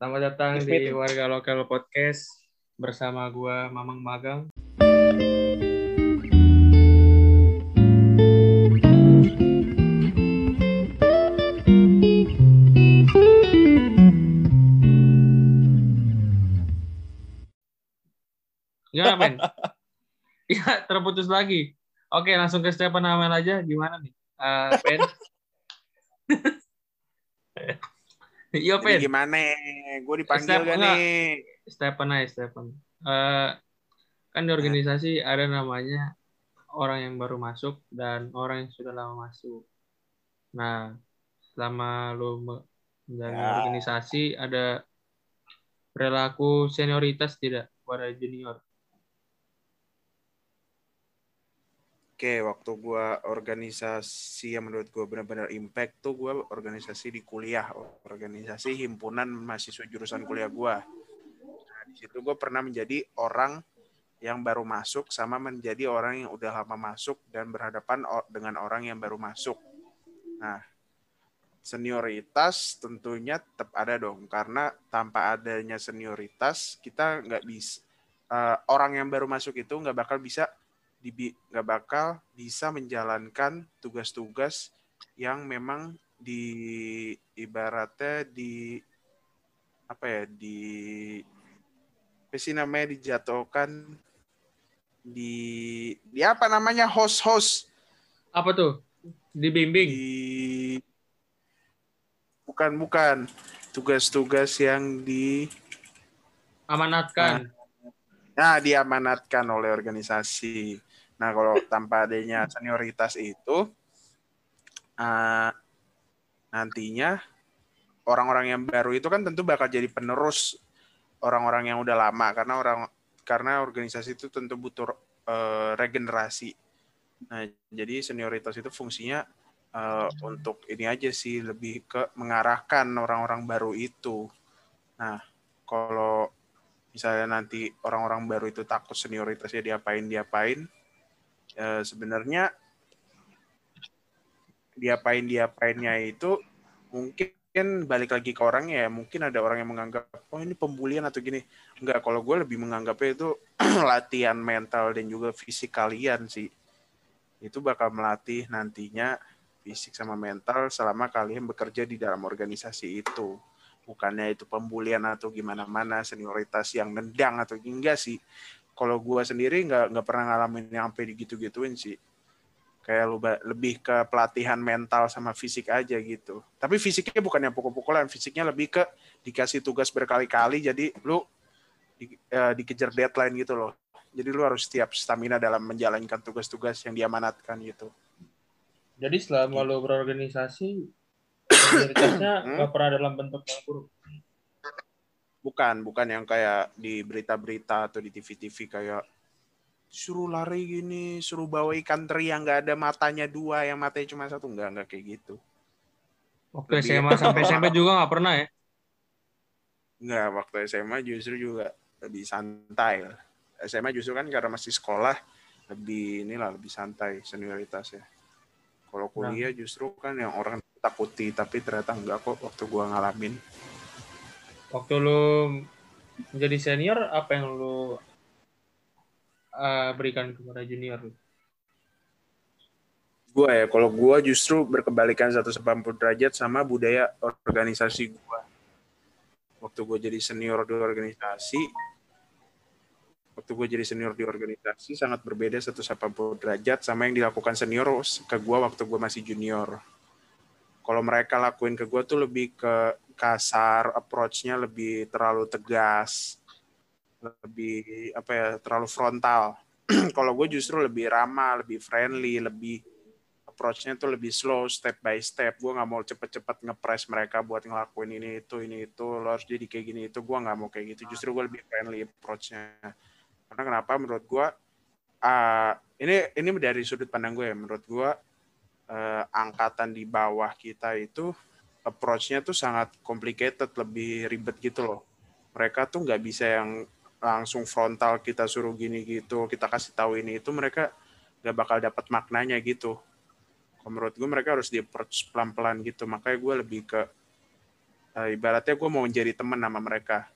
Selamat datang Yes, di. Warga Lokal Podcast bersama gua Mamang Magang. Gimana, men? Iya, terputus lagi. Oke, langsung ke Stefan Amel aja. Gimana nih? Eh, Pen? Iya, Jadi Pen. gimana? Gue dipanggil Step, gak enggak. nih? Stephen aja Stephen. Eh, kan di organisasi ada namanya orang yang baru masuk dan orang yang sudah lama masuk. Nah, selama me- menjalani Ya. organisasi ada perilaku senioritas tidak pada junior? Oke, waktu gue organisasi yang menurut gue benar-benar impact tuh gue organisasi di kuliah, organisasi himpunan mahasiswa jurusan kuliah gue. Nah, di situ gue pernah menjadi orang yang baru masuk sama menjadi orang yang udah lama masuk dan berhadapan dengan orang yang baru masuk. Nah, senioritas tentunya tetap ada dong karena tanpa adanya senioritas kita nggak bisa eh, orang yang baru masuk itu nggak bakal bisa nggak bakal bisa menjalankan tugas-tugas yang memang di ibaratnya di apa ya di apa sih namanya dijatuhkan di di apa namanya host-host Apa tuh? Dibimbing. di bukan bukan tugas-tugas yang di Amanatkan. Nah, diamanatkan oleh organisasi. Nah, kalau tanpa adanya senioritas itu, eh, nantinya orang-orang yang baru itu kan tentu bakal jadi penerus orang-orang yang udah lama karena orang karena organisasi itu tentu butuh eh, regenerasi. Nah, jadi senioritas itu fungsinya eh, untuk ini aja sih lebih ke mengarahkan orang-orang baru itu. Nah, kalau misalnya nanti orang-orang baru itu takut senioritasnya diapain diapain eh, sebenarnya diapain diapainnya itu mungkin balik lagi ke orangnya ya. Mungkin ada orang yang menganggap oh ini pembulian atau gini. Enggak kalau gue lebih menganggapnya itu latihan mental dan juga fisik kalian sih. Itu bakal melatih nantinya fisik sama mental selama kalian bekerja di dalam organisasi itu. Bukannya itu pembulian atau gimana mana senioritas yang nendang atau enggak sih kalau gua sendiri nggak nggak pernah ngalamin yang sampai digitu gituin sih. Kayak lu lebih ke pelatihan mental sama fisik aja gitu. Tapi fisiknya bukan yang pukul-pukulan fisiknya lebih ke dikasih tugas berkali-kali jadi lu di- eh, dikejar deadline gitu loh. Jadi lu harus setiap stamina dalam menjalankan tugas-tugas yang diamanatkan gitu. Jadi selama lu berorganisasi, senioritasnya Hmm? nggak pernah dalam bentuk yang buruk. Bukan, bukan yang kayak di berita-berita atau di TV-TV kayak suruh lari gini, suruh bawa ikan teri yang nggak ada matanya dua, yang matanya cuma satu, nggak nggak kayak gitu. Waktu Lebih- SMA sampai SMP juga nggak pernah ya? Nggak, waktu SMA justru juga lebih santai. lah. SMA justru kan karena masih sekolah, lebih inilah lebih santai senioritasnya. Kalau kuliah justru kan yang orang takuti, tapi ternyata enggak kok waktu gua ngalamin. Waktu lu menjadi senior, apa yang lu uh, berikan kepada junior? lu? Gua ya, kalau gua justru berkebalikan 180 derajat sama budaya organisasi gua. Waktu gua jadi senior di organisasi, waktu gua jadi senior di organisasi sangat berbeda 180 derajat sama yang dilakukan senior ke gua waktu gua masih junior. Kalau mereka lakuin ke gua tuh lebih ke kasar, approach-nya lebih terlalu tegas, lebih apa ya, terlalu frontal. Kalau gue justru lebih ramah, lebih friendly, lebih approach-nya tuh lebih slow, step by step. Gue nggak mau cepet-cepet ngepres mereka buat ngelakuin ini itu ini itu. Lo harus jadi kayak gini itu. Gue nggak mau kayak gitu. Justru gue lebih friendly approach-nya. Karena kenapa? Menurut gue, ah, ini ini dari sudut pandang gue ya. Menurut gue eh, angkatan di bawah kita itu approach-nya tuh sangat complicated, lebih ribet gitu loh. Mereka tuh nggak bisa yang langsung frontal kita suruh gini gitu, kita kasih tahu ini itu mereka nggak bakal dapat maknanya gitu. Kalau menurut gue mereka harus di approach pelan-pelan gitu. Makanya gue lebih ke uh, ibaratnya gue mau menjadi teman sama mereka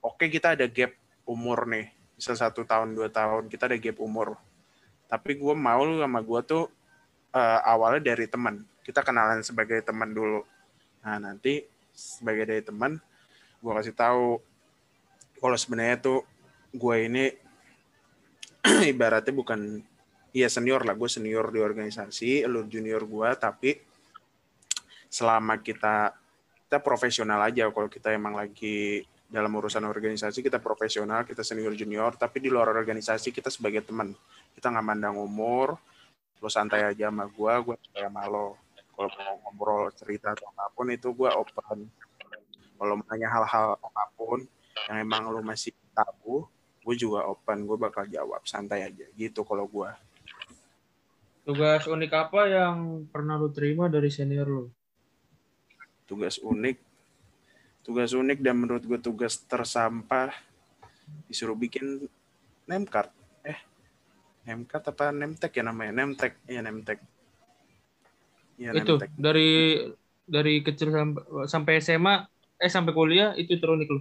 oke kita ada gap umur nih bisa satu tahun dua tahun kita ada gap umur tapi gue mau sama gue tuh uh, awalnya dari teman kita kenalan sebagai teman dulu nah nanti sebagai dari teman gue kasih tahu kalau sebenarnya tuh gue ini ibaratnya bukan Iya senior lah, gue senior di organisasi, lu junior gue, tapi selama kita kita profesional aja. Kalau kita emang lagi dalam urusan organisasi kita profesional kita senior junior. Tapi di luar organisasi kita sebagai teman kita nggak mandang umur lo santai aja sama gue gue sama lo kalau mau ngobrol cerita atau apa pun itu gue open. Kalau mau nanya hal-hal apa pun yang emang lo masih tahu gue juga open. Gue bakal jawab santai aja. Gitu kalau gue tugas unik apa yang pernah lo terima dari senior lo tugas unik. Tugas unik dan menurut gue tugas tersampah disuruh bikin name card. Eh name card apa name tag ya namanya? Name tag. Iya name tag ya, itu tag. dari dari kecil sampai, sampai SMA eh sampai kuliah itu terunik lo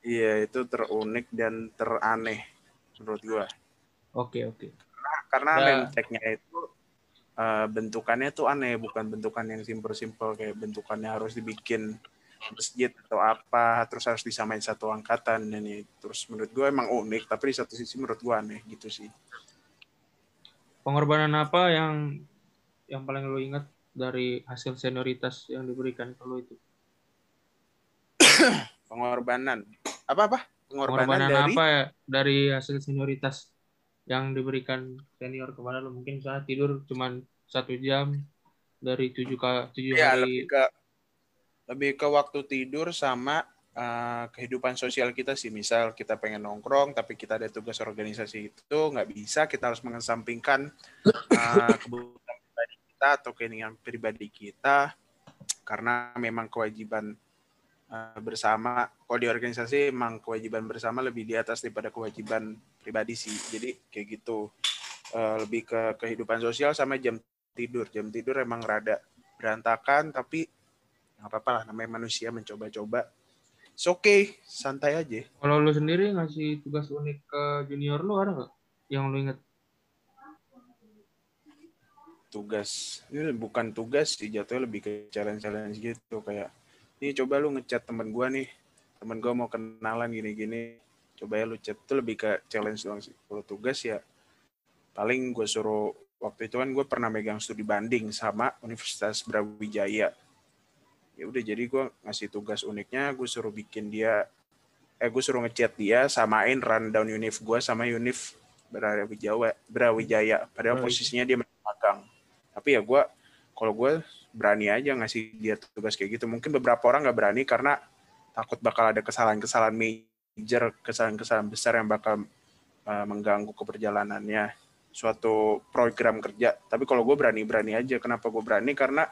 iya itu terunik dan teraneh menurut gue oke oke karena, karena ya. itu uh, bentukannya tuh aneh bukan bentukan yang simple-simple kayak bentukannya harus dibikin masjid atau apa terus harus disamain satu angkatan dan ini terus menurut gue emang unik tapi di satu sisi menurut gue aneh gitu sih pengorbanan apa yang yang paling lo ingat dari hasil senioritas yang diberikan ke lo itu? Pengorbanan. Apa apa? Pengorbanan, pengorbanan dari... apa ya? Dari hasil senioritas yang diberikan senior kepada lo mungkin saat tidur cuma satu jam dari tujuh ke tujuh ya, hari lebih ke lebih ke waktu tidur sama uh, kehidupan sosial kita sih. Misal kita pengen nongkrong tapi kita ada tugas organisasi itu nggak bisa kita harus mengesampingkan uh, kebutuhan kita atau keinginan pribadi kita karena memang kewajiban uh, bersama kalau di organisasi memang kewajiban bersama lebih di atas daripada kewajiban pribadi sih. Jadi kayak gitu. Uh, lebih ke kehidupan sosial sama jam tidur. Jam tidur emang rada berantakan tapi nggak apa-apa lah namanya manusia mencoba-coba. It's okay, santai aja. Kalau lu sendiri ngasih tugas unik ke junior lu ada nggak? Yang lu inget? Tugas, ini bukan tugas sih, jatuhnya lebih ke challenge-challenge gitu. Kayak, ini coba lu ngechat temen gua nih, temen gua mau kenalan gini-gini. Coba ya lu chat. Itu lebih ke challenge doang sih. Kalau tugas ya paling gue suruh waktu itu kan gue pernah megang studi banding sama Universitas Brawijaya. Ya udah jadi gue ngasih tugas uniknya gue suruh bikin dia eh gue suruh ngechat dia samain rundown univ gue sama univ Brawijaya. Brawijaya. Padahal posisinya dia magang tapi ya gue kalau gue berani aja ngasih dia tugas kayak gitu mungkin beberapa orang nggak berani karena takut bakal ada kesalahan-kesalahan major kesalahan-kesalahan besar yang bakal uh, mengganggu keperjalanannya suatu program kerja. Tapi kalau gue berani-berani aja. Kenapa gue berani? Karena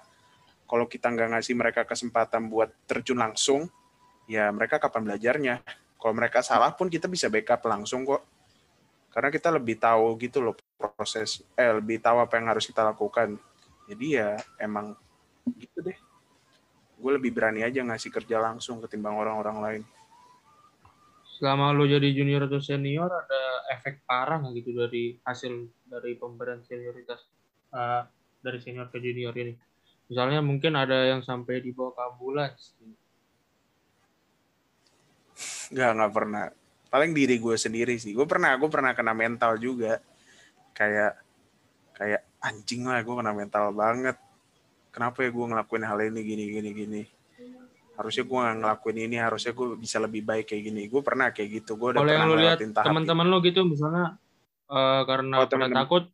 kalau kita nggak ngasih mereka kesempatan buat terjun langsung, ya mereka kapan belajarnya? Kalau mereka salah pun kita bisa backup langsung kok. Karena kita lebih tahu gitu loh proses, eh lebih tahu apa yang harus kita lakukan. Jadi ya emang gitu deh. Gue lebih berani aja ngasih kerja langsung ketimbang orang-orang lain selama lo jadi junior atau senior ada efek parah nggak gitu dari hasil dari pemberian senioritas uh, dari senior ke junior ini? Misalnya mungkin ada yang sampai di bawah ambulans. Nggak, nggak pernah. Paling diri gue sendiri sih. Gue pernah, gue pernah kena mental juga. Kayak, kayak anjing lah gue kena mental banget. Kenapa ya gue ngelakuin hal ini gini, gini, gini harusnya gue nggak ngelakuin ini harusnya gue bisa lebih baik kayak gini gue pernah kayak gitu gue udah Kalau pernah lihat teman-teman lo gitu misalnya uh, karena oh, temen -temen. takut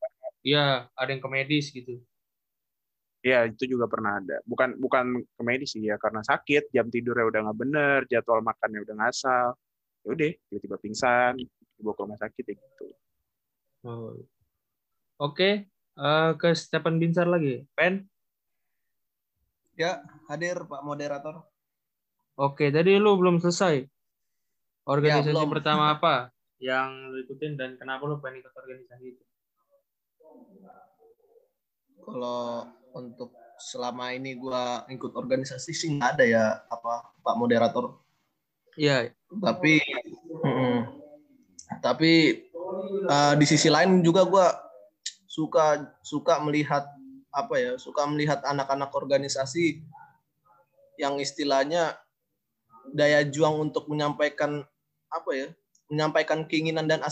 ya ada yang ke medis gitu ya itu juga pernah ada bukan bukan ke medis sih ya karena sakit jam tidurnya udah nggak bener jadwal makannya udah ngasal ya udah tiba-tiba pingsan dibawa ke rumah sakit ya gitu oh. Oke uh, ke Stephen Binsar lagi pen ya hadir Pak moderator Oke, tadi lu belum selesai. Organisasi ya, belum. pertama apa yang lu ikutin dan kenapa lu pengen ikut organisasi itu? Kalau untuk selama ini gua ikut organisasi sih nggak ada ya apa Pak moderator. Iya, Tapi mm, tapi uh, di sisi lain juga gua suka suka melihat apa ya suka melihat anak-anak organisasi yang istilahnya daya juang untuk menyampaikan apa ya menyampaikan keinginan dan